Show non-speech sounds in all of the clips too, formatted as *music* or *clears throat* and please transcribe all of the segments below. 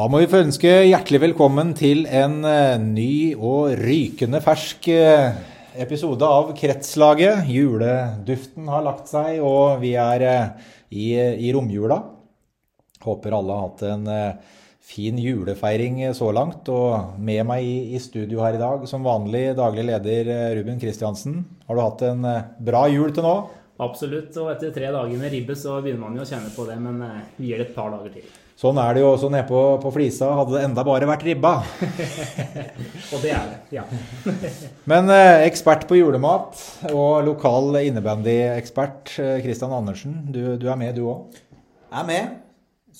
Da må vi få ønske hjertelig velkommen til en eh, ny og rykende fersk eh, episode av Kretslaget. Juleduften har lagt seg, og vi er eh, i, i romjula. Håper alle har hatt en fin julefeiring så langt. Og med meg i, i studio her i dag, som vanlig daglig leder Ruben Kristiansen. Har du hatt en bra jul til nå? Absolutt. Og etter tre dager med ribbe så begynner man jo å kjenne på det, men vi gir det et par dager til. Sånn er det jo også nede på, på Flisa. Hadde det enda bare vært ribba. *laughs* og det er det, ja. *laughs* Men eh, ekspert på julemat og lokal innebandyekspert Kristian eh, Andersen, du, du, er med du òg? Jeg er med.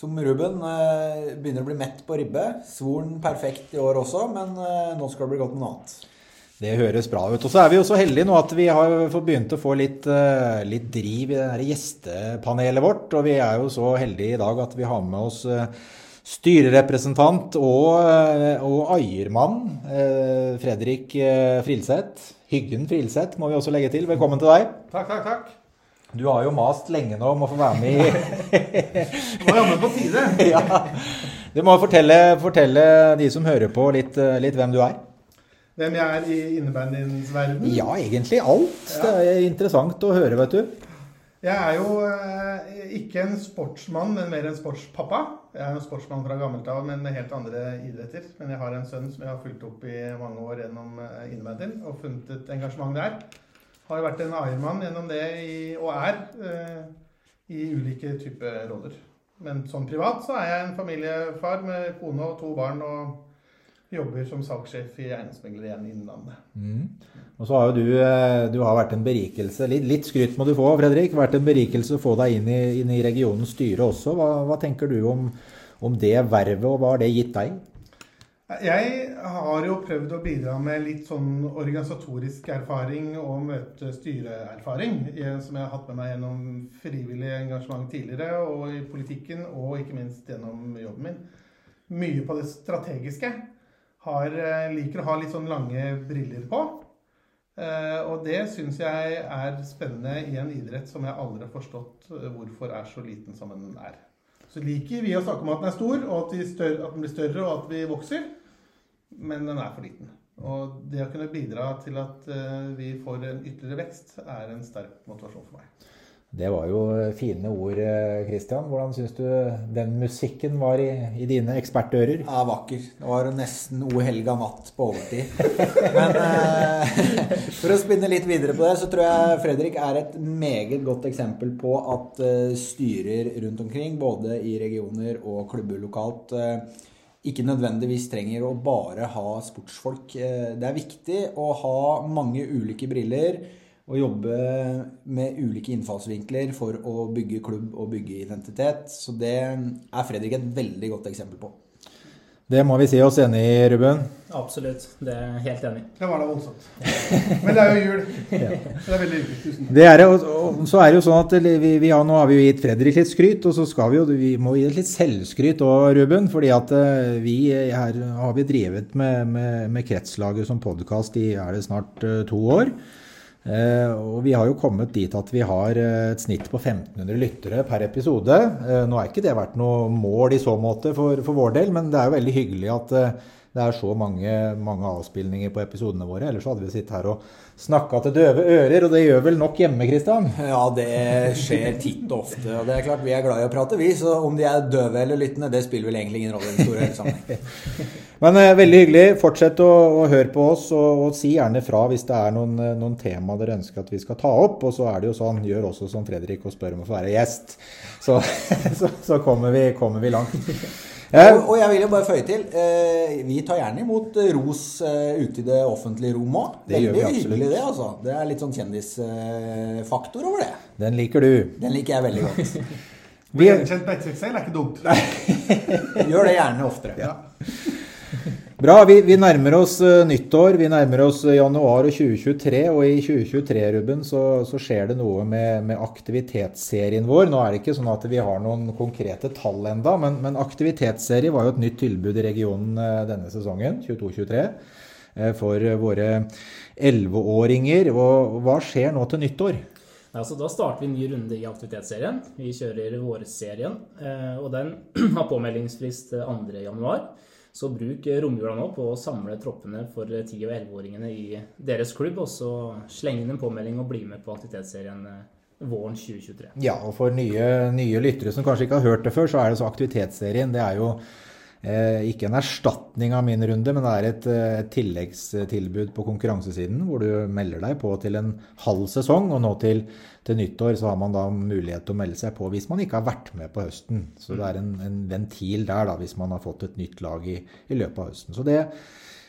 Som Ruben. Eh, begynner å bli mett på ribbe. Svoren perfekt i år også, men eh, nå skal det bli godt med noe annet. Det høres bra ut. Og så er vi jo så heldige nå at vi har begynt å få litt, eh, litt driv i det gjestepanelet vårt. Og vi er jo så heldige i dag at vi har med oss eh, styrerepresentant og, eh, og eiermann Fredrik Frilseth. Hyggen Frilseth må vi også legge til. Velkommen til deg. Takk, takk, takk. Du har jo mast lenge nå om å få være med i er jammen på tide. *laughs* ja. Du må fortelle, fortelle, de som hører på, litt, litt hvem du er. Hvem jeg er i innebandyens verden? Ja, egentlig alt. Ja. Det er interessant å høre, vet du. Jeg er jo eh, ikke en sportsmann, men mer en sportspappa. Jeg er en sportsmann fra gammelt av, men med helt andre idretter. Men jeg har en sønn som jeg har fulgt opp i mange år gjennom eh, innebandyen og funnet et engasjement der. Har jo vært en eiermann gjennom det i, og er eh, i ulike typer roller. Men sånn privat så er jeg en familiefar med kone og to barn. og jobber som salgssjef i Eiendomsmegler igjen i Innlandet. Mm. Og så har jo du, eh, du har vært en berikelse. Litt, litt, skryt må du få, Fredrik. Vært en berikelse å få deg inn i, inn i regionens styre også. Hva, hva tenker du om, om, det vervet, og hva har det gitt deg? Jeg har jo prøvd å bidra med litt sånn organisatorisk erfaring og møte styreerfaring, som jeg har hatt med meg gjennom frivillig engasjement tidligere, og i politikken, og ikke minst gjennom jobben min. Mye på det strategiske har, eh, liker å ha litt sånn lange briller på. Eh, og det syns jeg er spennende i en idrett som jeg aldri har forstått eh, hvorfor er så liten som den er. Så liker vi å snakke om at den er stor, og at, større, at den blir større, og at vi vokser. Men den er for liten. Og det å kunne bidra til at vi får en ytterligere vekst, er en sterk motivasjon for meg. Det var jo fine ord, Kristian. Eh, Hvordan syns du den musikken var i, i dine ekspertører? Ja, vakker. Det var nesten O helga natt på overtid. Men eh, *laughs* for å spinne litt videre på det, så tror jeg Fredrik er et meget godt eksempel på at eh, styrer rundt omkring, både i regioner og klubber lokalt, eh, ikke nødvendigvis trenger å bare ha sportsfolk. Eh, det er viktig å ha mange ulike briller å jobbe med ulike innfallsvinkler for å bygge klubb og bygge identitet. Så det er Fredrik et veldig godt eksempel på. Det må vi si oss enig i, Ruben. Absolutt. Det er helt enig. Det var da voldsomt. Men det er jo jul. ja. Det er veldig hyggelig. Det er det, og, så er det jo sånn at vi, vi har, Nå har vi jo gitt Fredrik litt skryt, og så skal vi jo vi må gi litt selvskryt òg, Ruben. fordi at eh, vi her har vi drevet med, med, med Kretslaget som podkast i er det snart uh, to år. Eh, og vi har jo kommet dit at vi har eh, et snitt på 1500 lyttere per episode. Eh, nå har ikke det vært noe mål i så måte for, for vår del, men det er jo veldig hyggelig at det er så mange, mange avspilninger på episodene våre. Ellers hadde vi sittet her og snakka til døve ører, og det gjør vel nok hjemme, Kristian? Ja, det skjer titt og ofte. Og det er klart vi er glad i å prate, vi. Så om de er døve eller lyttende, det spiller vel egentlig ingen rolle i den store sammenheng. *laughs* Men eh, veldig hyggelig. Fortsett å, å, høre på oss, og, og, si gjerne fra hvis det er noen, eh, noen tema dere ønsker at vi skal ta opp. Og så er det jo sånn, gjør også som Fredrik og spør om å få være gjest. Så, *laughs* så, så kommer, vi, kommer vi langt. Og, og, jeg vil jo bare føye til, eh, vi tar gjerne imot eh, ros eh, ute i det offentlige rom òg. Veldig hyggelig det, altså. Det er litt sånn kjendisfaktor over det. Den liker du. Den liker jeg veldig godt. Vi Gjenkjent på XXL er ikke dumt. *laughs* Gjør det gjerne oftere. Ja. Bra. Vi, vi, nærmer oss uh, nyttår. Vi nærmer oss uh, januar og 2023. Og i 2023, Ruben, så, så skjer det noe med, med, aktivitetsserien vår. Nå er det ikke sånn at vi har noen konkrete tall enda, men, men aktivitetsserie var jo et nytt tilbud i regionen uh, denne sesongen, 22-23, for våre 11-åringer. Hva skjer nå til nyttår? Altså, da starter vi en ny runde i aktivitetsserien. Vi kjører vårserien, eh, og den *clears throat* har påmeldingsfrist 2.1. Så bruk romjula nå på å samle troppene for 10- og 11-åringene i deres klubb, og så sleng inn en påmelding og bli med på aktivitetsserien eh, våren 2023. Ja, og for nye, nye lyttere som kanskje ikke har hørt det før, så er det så aktivitetsserien. Det er jo ikke en erstatning av min runde, men det er et, eh, et, tilleggstilbud på konkurransesiden, hvor du melder deg på til en halv sesong. Og nå til, til, nyttår så har man da mulighet til å melde seg på hvis man ikke har vært med på høsten. Så det er en, en ventil der da, hvis man har fått et nytt lag i, i løpet av høsten. Så det,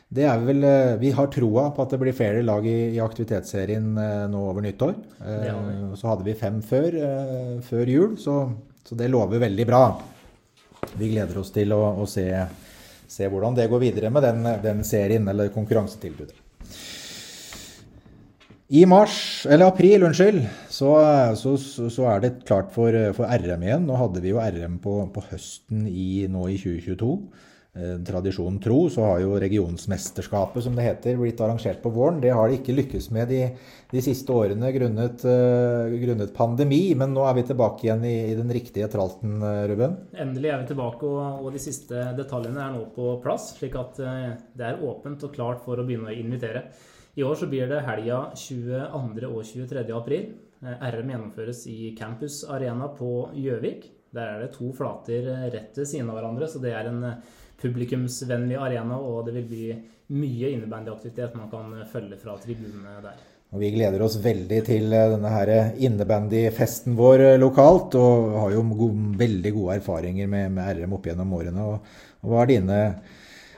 det er vel, eh, Vi har troa på at det blir flere lag i, i aktivitetsserien nå over nyttår. Så hadde vi fem før, før jul, så, så det lover veldig bra vi gleder oss til å, å se, se, hvordan det går videre med den, den serien, eller konkurransetilbudet. I mars, eller april, unnskyld, så, så, så er det klart for, for, RM igjen. Nå hadde vi jo RM på, på høsten i, nå i 2022. Eh, tradisjonen tro, så har jo regionsmesterskapet, som det heter, blitt arrangert på våren. Det har de ikke lykkes med de, de siste årene grunnet, uh, grunnet, pandemi. Men nå er vi tilbake igjen i, i den riktige tralten, uh, Ruben? Endelig er vi tilbake, og, og, de siste detaljene er nå på plass. Slik at uh, det er åpent og klart for å begynne å invitere. I år så blir det helga 22. og 23. april. RM gjennomføres i Campus Arena på Gjøvik. Der er det to flater rett ved siden av hverandre, så det er en publikumsvennlig arena, og det vil bli mye innebandyaktivitet man kan følge fra tribunene der. Og Vi gleder oss veldig til eh, denne her innebandyfesten vår eh, lokalt, og har jo gode, veldig gode erfaringer med, med, RM opp gjennom årene. Og, og Hva er dine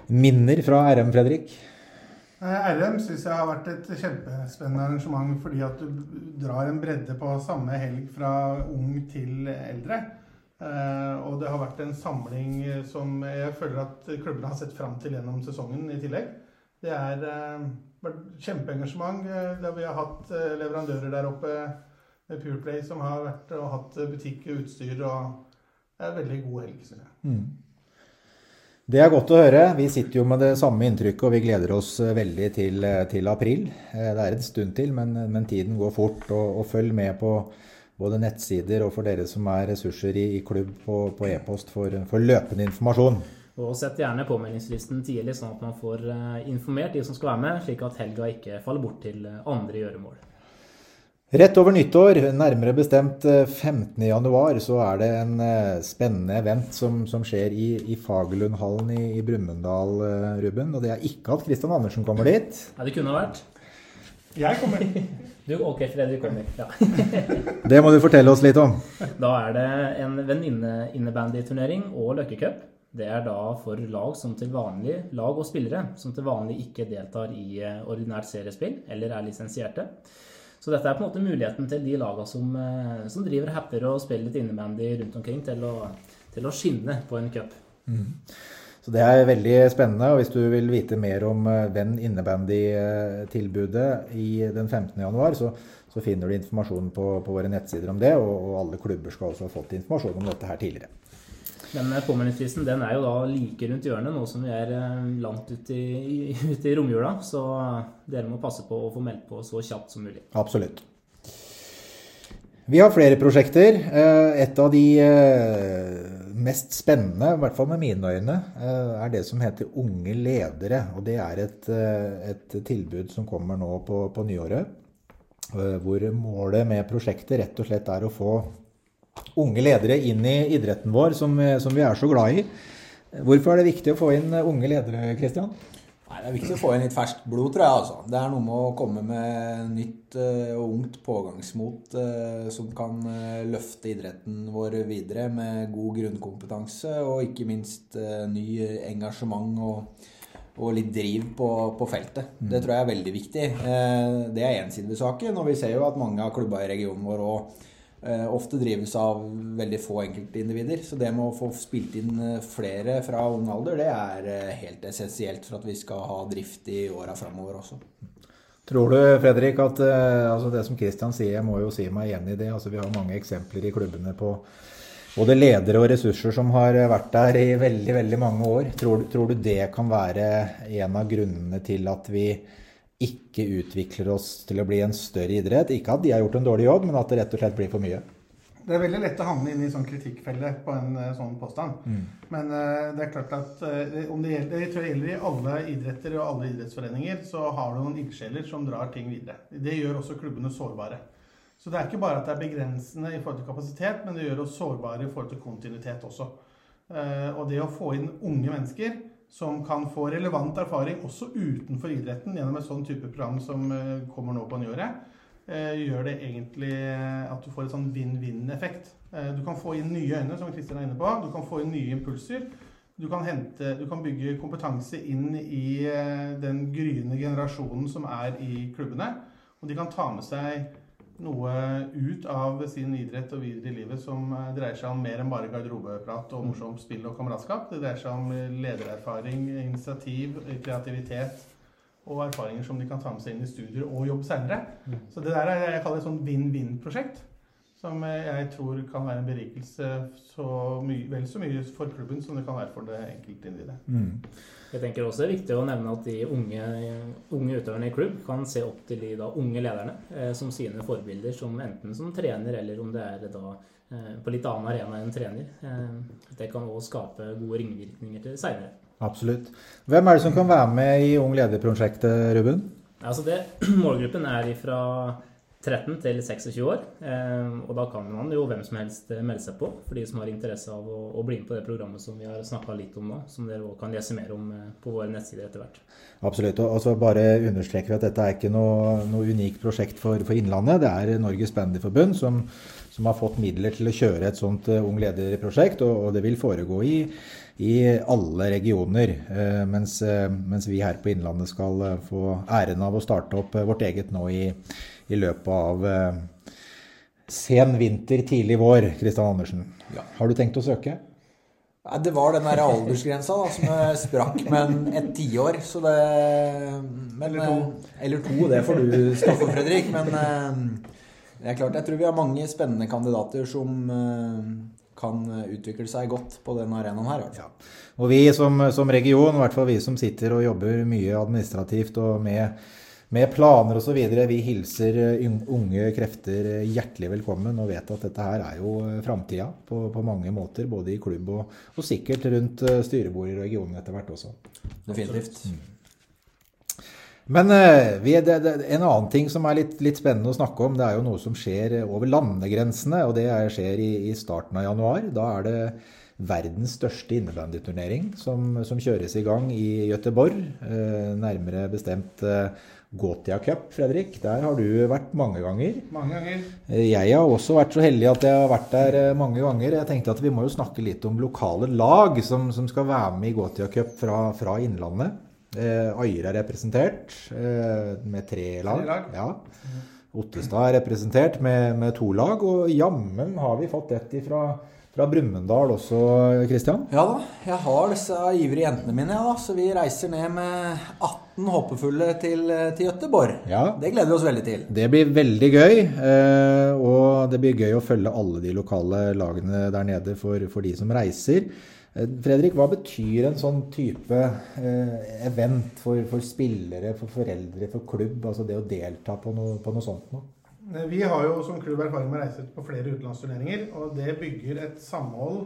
minner fra RM, Fredrik? RM syns jeg har vært et kjempespennende arrangement fordi at du drar en bredde på samme helg fra ung til eldre. Uh, og det har vært en samling som jeg føler at klubbene har sett fram til gjennom sesongen i tillegg. Det er uh, vært kjempeengasjement. Der vi har hatt leverandører der oppe med Pureplay som har vært og hatt butikk og utstyr. og Det er en veldig god helg, syns jeg. Mm. Det er godt å høre. Vi sitter jo med det samme inntrykket, og vi gleder oss veldig til, til april. Det er en stund til, men, men tiden går fort. Og, og følg med på både nettsider og for dere som er ressurser i, i klubb på e-post e for, for, løpende informasjon. Og Sett gjerne påmeldingslisten tidlig, sånn at man får uh, informert de som skal være med, slik at helga ikke faller bort til uh, andre gjøremål. Rett over nyttår, nærmere bestemt 15.1, uh, så er det en spennende event som, som skjer i, i Fagerlundhallen i, i Brumunddal, Ruben. Og det er ikke at Kristian Andersen kommer dit. Nei, det kunne ha vært. Jeg kommer. *laughs* Du, ok, Fredrik kommer. Ja. *laughs* det må du fortelle oss litt om. Da er det en venninne-innebandyturnering og løkkecup. Det er da for lag som til vanlig, lag og spillere som til vanlig ikke deltar i eh, ordinært seriespill eller er lisensierte. Så dette er på en måte muligheten til de lagene som, eh, som driver happer og spiller litt innebandy rundt omkring, til å, til å skinne på en cup. Mm. Så det er veldig spennende. Og hvis du vil vite mer om den eh, innebandy-tilbudet i den 15. januar, så, så finner du informasjon på, på, våre nettsider om det. Og, og, alle klubber skal også ha fått informasjon om dette her tidligere. Men eh, påmeldingsfristen den er jo da like rundt hjørnet nå som vi er eh, langt ute i, ut i romjula. Så dere må passe på å få meldt på så kjapt som mulig. Absolutt. Vi har flere prosjekter. Et av de mest spennende, i hvert fall med mine øyne, eh, er det som heter Unge ledere. Og det er et, eh, et tilbud som kommer nå på, på, nyåret. Eh, hvor målet med prosjektet rett og slett er å få unge ledere inn i idretten vår, som, som vi er så glad i. Hvorfor er det viktig å få inn unge ledere, Kristian? Det er viktig å få inn litt ferskt blod, tror jeg. altså. Det er noe med å komme med nytt uh, og ungt pågangsmot uh, som kan uh, løfte idretten vår videre med god grunnkompetanse og ikke minst ny engasjement og, og litt driv på, på feltet. Mm. Det tror jeg er veldig viktig. det er én side ved saken. Og vi ser jo at mange av klubba i regionen vår òg Eh, ofte drives av veldig få enkeltindivider. Så det med å få spilt inn eh, flere fra ung alder, det er eh, helt essensielt for at vi skal ha drift i åra framover også. Tror du, Fredrik, at altså det som Kristian sier, jeg må jo si meg igjen i det. altså Vi har mange eksempler i klubbene på både ledere og ressurser som har vært der i veldig veldig mange år. Tror, tror du det kan være en av grunnene til at vi ikke utvikler oss til å bli en større idrett. Ikke at de har gjort en dårlig jobb, men at det rett og slett blir for mye. Det er veldig lett å havne inn i sånn kritikkfelle på en uh, sånn påstand. Mm. Men uh, det er klart at uh, om det gjelder, jeg tror det gjelder i alle idretter og alle idrettsforeninger, så har du noen ildsjeler som drar ting videre. Det gjør også klubbene sårbare. Så det er ikke bare at det er begrensende i forhold til kapasitet, men det gjør oss sårbare i forhold til kontinuitet også. og det å få inn unge mennesker som kan få relevant erfaring også utenfor idretten gjennom et sånn type program som kommer nå på nyåret, Eh, gjør det egentlig at du får et sånn vinn-vinn-effekt. Eh, du kan få inn nye øyne, som Kristian er inne på. Du kan få inn nye impulser. Du kan, hente, du kan bygge kompetanse inn i eh, den gryende generasjonen som er i klubbene. Og de kan ta med seg noe ut av sin idrett og videre i livet som dreier seg om mer enn bare garderobeprat og morsomt spill og kameratskap. Det dreier seg om ledererfaring, initiativ, kreativitet og erfaringer som de kan ta med seg inn i studier og jobb seinere. Mm. Så det der er jeg kaller et sånn vinn-vinn-prosjekt. Som jeg tror kan være en berikelse så mye, vel så mye for klubben som det kan være for det enkelte individet. Mm. Jeg tenker også det er viktig å nevne at de unge, unge utøverne i klubb kan se opp til de da, unge lederne eh, som sine forbilder, som enten som trener eller om det er da eh, på litt annen arena enn trener. Eh, det kan også skape gode ringvirkninger til seinere. Absolutt. Hvem er det som kan være med i Ung leder-prosjektet, Ruben? Altså det, *clears throat* målgruppen er fra 13 til 26 år. Eh, og da kan man jo hvem som helst eh, melde seg på, for de som har interesse av å, bli med på det programmet som vi har snakka litt om nå, som dere også kan lese mer om eh, på våre nettsider etter hvert. Absolutt. Og så bare understreker vi at dette er ikke noe, noe unikt prosjekt for, for, Innlandet. Det er Norges Bandyforbund som, som, har fått midler til å kjøre et sånt Ung leder-prosjekt, og, og det vil foregå i i alle regioner. Eh, mens, eh, mens, vi her på Innlandet skal eh, få æren av å starte opp vårt eget nå i, i løpet av sen vinter, tidlig vår. Kristian Andersen, ja. har du tenkt å søke? Nei, Det var den der aldersgrensa da, som sprakk med et tiår. Så det men, Eller to. Eller to, det får du stå for, Fredrik. Men det er klart, jeg tror vi har mange spennende kandidater som kan utvikle seg godt på den arenaen her. Ja. Og vi som, som, region, i hvert fall vi som sitter og jobber mye administrativt og med, med planer osv., vi hilser unge krefter hjertelig velkommen og vet at dette her er jo framtida på, på, mange måter. Både i klubb og, og sikkert rundt styrebordet i regionen etter hvert også. Definitivt. Mm. Men uh, vi, det, det, en annen ting som er litt, litt, spennende å snakke om, det er jo noe som skjer over landegrensene. Og det er, skjer i, i, starten av januar. Da er det verdens største innebandyturnering som, som, kjøres i gang i Gøteborg. Uh, nærmere bestemt uh, Gotia Cup, Fredrik. Der har du vært mange ganger. Mange ganger. Jeg har også vært så heldig at jeg har vært der mange ganger. Jeg tenkte at vi må jo snakke litt om lokale lag som, som skal være med i Gotia Cup fra, fra Innlandet. Eh, Øyre er representert eh, med tre lag. Tre lag. Ja. Ottestad er representert med, med, to lag, og jammen har vi fått ett fra, fra Brumunddal også, Kristian? Ja da, jeg har disse ivrige jentene mine, ja, da, så vi reiser ned med 18 håpefulle til, til Gøteborg. Ja. Det gleder vi oss veldig til. Det blir veldig gøy, eh, og det blir gøy å følge alle de lokale lagene der nede for, for de som reiser. Eh, Fredrik, hva betyr en sånn type eh, event for, for, spillere, for foreldre, for klubb? Altså det å delta på noe, på noe sånt noe? Eh, vi har jo som klubb erfaring med å reise på flere utenlandsturneringer. Og det bygger et samhold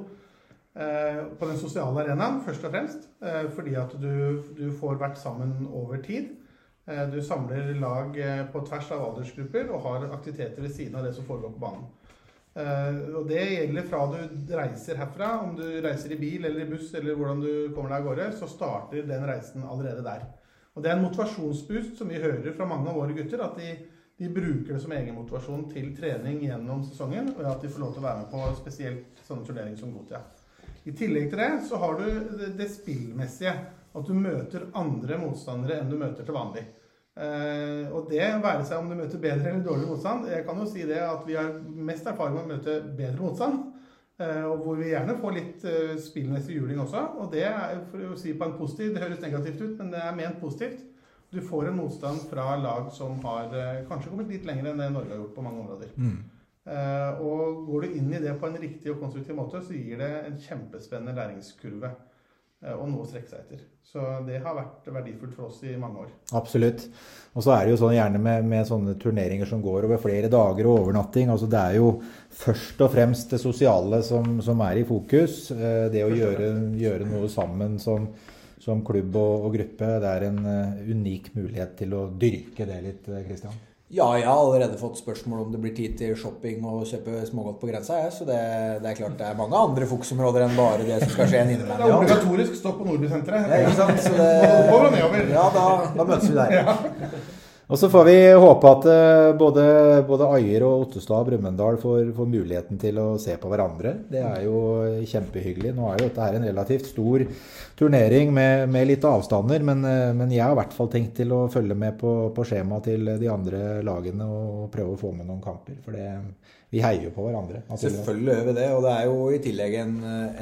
på den sosiale arenaen, først og fremst. Fordi at du, du, får vært sammen over tid. Du samler lag på tvers av aldersgrupper og har aktiviteter ved siden av det som foregår på banen. Eh, og det gjelder fra du reiser herfra, om du reiser i bil eller i buss eller hvordan du kommer deg av gårde, så starter den reisen allerede der. Og det er en motivasjonsboost som vi hører fra mange av våre gutter, at de, de bruker det som egen motivasjon til trening gjennom sesongen, og at de får lov til å være med på spesielt sånne turneringer som Gotia. I tillegg til det så har du det spillmessige. At du møter andre motstandere enn du møter til vanlig. Uh, og det være seg om du møter bedre eller dårligere motstand. Jeg kan jo si det at vi har mest erfaring med å møte bedre motstand. Uh, og hvor vi gjerne får litt uh, spillmessig juling også. Og det er for å si på en positiv Det høres negativt ut, men det er ment positivt. Du får en motstand fra lag som har kanskje kommet litt lenger enn det Norge har gjort på mange områder. Mm. og går du inn i det på en riktig og konstruktiv måte, så gir det en kjempespennende læringskurve. Eh, og noe å strekke seg etter. Så det har vært verdifullt for oss i mange år. Absolutt. Og så er det jo sånn gjerne med, med, sånne turneringer som går over flere dager og overnatting. altså Det er jo først og fremst det sosiale som, som er i fokus. Eh, det å gjøre, gjøre noe sammen som, som klubb og, og, gruppe. Det er en unik mulighet til å dyrke det litt, Kristian. Ja, jeg har allerede fått spørsmål om det blir tid til shopping og kjøpe smågodt på grensa. Ja. Så det, det, er klart det er mange andre fokusområder enn bare det som skal skje en innimellom. Det er obligatorisk stopp på Nordbysenteret. Ja, ikke sant? Så det. Ja, da, da møtes vi der. Ja. Og så får vi håpe at eh, både, både Ajer og Ottestad og Brumunddal får, får, muligheten til å se på hverandre. Det er jo kjempehyggelig. Nå er jo dette her en relativt stor turnering med, med litt avstander, men, eh, men, jeg har i hvert fall tenkt til å følge med på, på skjemaet til de andre lagene og prøve å få med noen kamper. For det, vi heier jo på hverandre. Selvfølgelig gjør vi det. Og det er jo i tillegg en,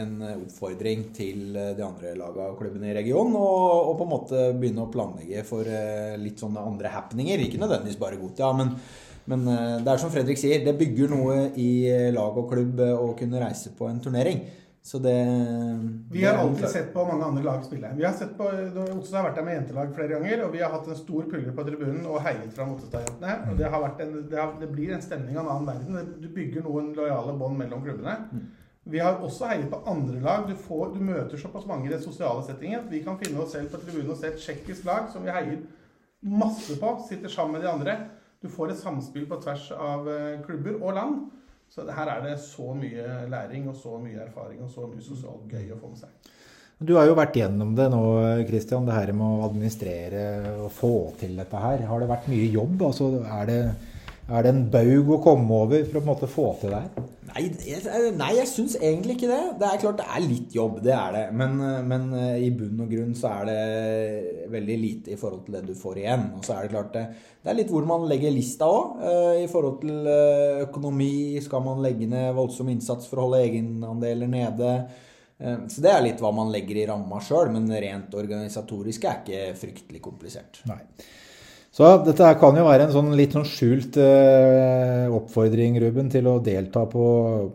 en oppfordring til de andre lagene og klubbene i regionen å på en måte begynne å planlegge for eh, litt sånne andre happeninger. Ikke nødvendigvis bare Gotia, men, men eh, det er som Fredrik sier, det bygger noe i lag og klubb å kunne reise på en turnering. Så det Vi har alltid sett på mange andre lag spille. Vi har sett på, Ottestad har vært der med jentelag flere ganger, og vi har hatt en stor pulje på tribunen og heiet fram Ottestad-jentene. og det, det, det, blir en stemning av en annen verden. Du bygger noen lojale bånd mellom klubbene. Mm. Vi har også heiet på andre lag. Du, får, du møter såpass mange i det sosiale settinget at vi kan finne oss selv på tribunen og se et tsjekkisk lag som vi heier masse på, sitter sammen med de andre. Du får et samspill på tvers av eh, klubber og land. Så her er det så mye læring og så mye erfaring og så mye sosialt gøy å få med seg. Du har jo vært gjennom det nå, Kristian, det her med å administrere og få til dette her. Har det vært mye jobb? Altså, er det er det en baug å komme over for å på en måte få til det? Nei, jeg, nei, jeg syns egentlig ikke det. Det er klart det er litt jobb, det er det. Men, men, eh, i bunn og grunn så er det veldig lite i forhold til det du får igjen. Og så er det klart det, det er litt hvor man legger lista òg. Eh, I forhold til eh, økonomi. Skal man legge ned voldsom innsats for å holde egenandeler nede? Så det er litt hva man legger i ramma sjøl, men rent organisatorisk er ikke fryktelig komplisert. Nei. Så dette kan jo være en sånn litt sånn skjult eh, oppfordring, Ruben, til å delta på,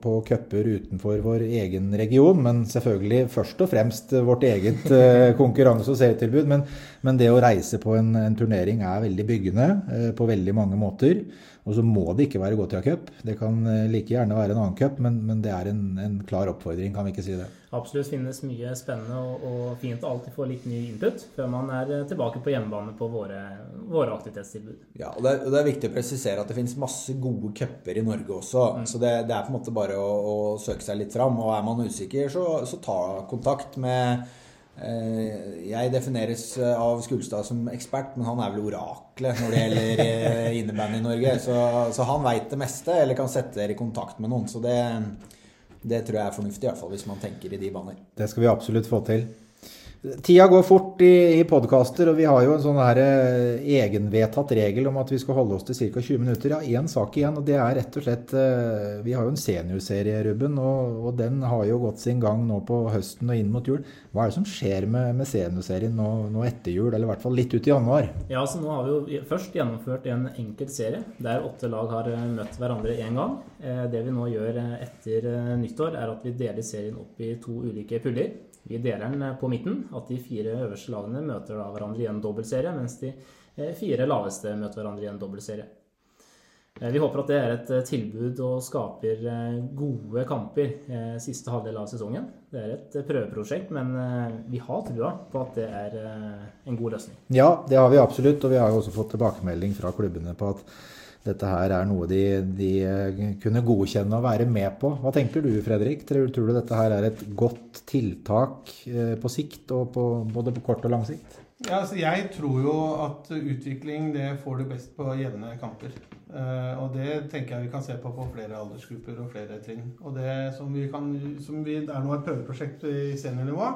på cuper utenfor vår egen region. Men selvfølgelig først og fremst vårt eget eh, konkurranse- og serietilbud. Men, men, det å reise på en, en turnering er veldig byggende eh, på veldig mange måter. Og så må det ikke være Gotia Cup. Det kan eh, like gjerne være en annen cup, men, men det er en, en, klar oppfordring, kan vi ikke si det? Absolutt finnes mye spennende og, og fint å alltid få litt ny input før man er eh, tilbake på hjemmebane på våre, våre aktivitetstilbud. Ja, og det, er, og det, er, viktig å presisere at det finnes masse gode cuper i Norge også. Mm. Så det, det, er på en måte bare å, å, søke seg litt fram. Og er man usikker, så, så ta kontakt med jeg defineres eh, av Skulstad som ekspert, men han er vel oraklet når det gjelder eh, innebandy i Norge. Så, så han veit det meste, eller kan sette dere i kontakt med noen. Så det, det tror jeg er fornuftig, i hvert fall hvis man tenker i de baner. Det skal vi absolutt få til. Tida går fort i, i podkaster, og vi har jo en sånn her eh, egenvedtatt regel om at vi skal holde oss til ca. 20 minutter. Ja, én sak igjen, og det er rett og slett eh, Vi har jo en seniorserie, Ruben, og, og, den har jo gått sin gang nå på høsten og inn mot jul. Hva er det som skjer med, med seniorserien nå, nå, etter jul, eller i hvert fall litt ut i januar? Ja, så Nå har vi jo først gjennomført en enkelt serie der åtte lag har eh, møtt hverandre én gang. Det vi nå gjør etter nyttår, er at vi deler serien opp i to ulike puller. Vi deler den eh, på midten, at de fire øverste lagene møter hverandre i en dobbeltserie, mens de eh, fire laveste møter hverandre i en dobbeltserie. Eh, vi håper at det er et tilbud og skaper gode kamper siste halvdel av sesongen. Det er et prøveprosjekt, men vi har trua på at det er en god løsning. Ja, det har vi absolutt, og vi har jo også fått tilbakemelding fra klubbene på at dette her er noe de, de, eh, kunne godkjenne og være med på. Hva tenker du Fredrik? Tror, du dette her er et godt tiltak eh, på sikt, og på, både på kort og lang sikt? Ja, altså jeg tror jo at utvikling det får du best på jevne kamper. Uh, og det tenker jeg vi kan se på på flere aldersgrupper og flere trinn. Og det som, vi kan, som vi, er nå et prøveprosjekt i seniornivå,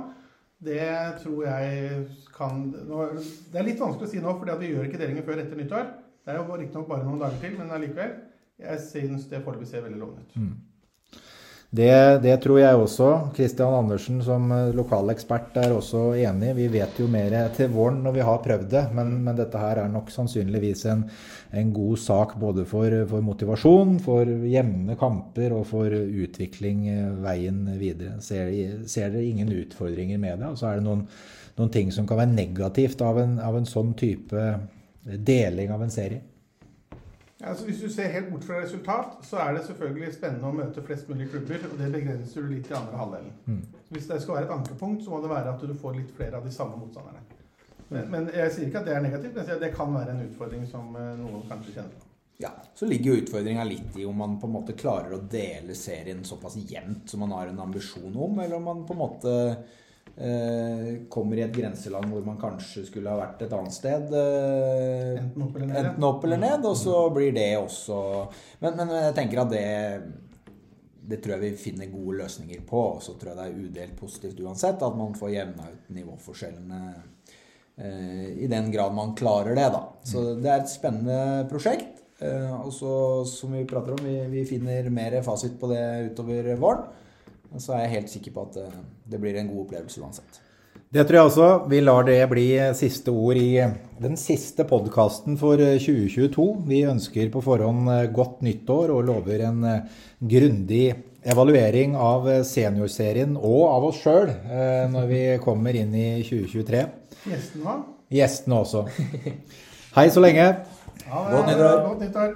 det tror jeg kan Det er litt vanskelig å si nå, for vi gjør ikke delinger før etter nyttår. Det er jo riktignok bare noen dager til, men allikevel. Jeg syns det foreløpig ser veldig lovende ut. Mm. Det, det, tror jeg også. Kristian Andersen som eh, lokal ekspert er også enig. Vi vet jo mer til våren når vi har prøvd det, men, men dette her er nok sannsynligvis en, en god sak både for, for, motivasjon, for jevne kamper og for utvikling eh, veien videre. Ser, ser dere ingen utfordringer med det? Og så er det noen, noen ting som kan være negativt av en, av en sånn type deling av en serie. Altså, hvis du ser helt bort fra resultat, så er det selvfølgelig spennende å møte flest mulig klubber. Og det begrenser du litt i andre halvdelen. Mm. Hvis det skal være et ankepunkt, så må det være at du får litt flere av de samme motstanderne. Men, men jeg sier ikke at det er negativt, men det kan være en utfordring som eh, noen kanskje kjenner på. Ja, Så ligger jo utfordringa litt i om man på en måte klarer å dele serien såpass jevnt som man har en ambisjon om, eller om man på en måte kommer i et grenseland hvor man kanskje skulle ha vært et annet sted. Eh, enten opp eller ned. Enten opp eller ned, Og så blir det også Men, men jeg tenker at det det tror jeg vi finner gode løsninger på. Og så tror jeg det er udelt positivt uansett at man får jevna ut nivåforskjellene eh, i den grad man klarer det, da. Så det er et spennende prosjekt. Eh, og så, som vi prater om, vi, vi finner mer fasit på det utover våren så er jeg helt sikker på at eh, det blir en god opplevelse uansett. Det tror jeg også. Vi lar det bli siste ord i den siste podkasten for 2022. Eh, vi ønsker på forhånd eh, godt nyttår og lover en grundig evaluering av seniorserien og av oss sjøl når vi kommer inn i 2023. Gjestene òg? Gjestene også. Hei så lenge. Ja, godt nyttår. Godt nyttår.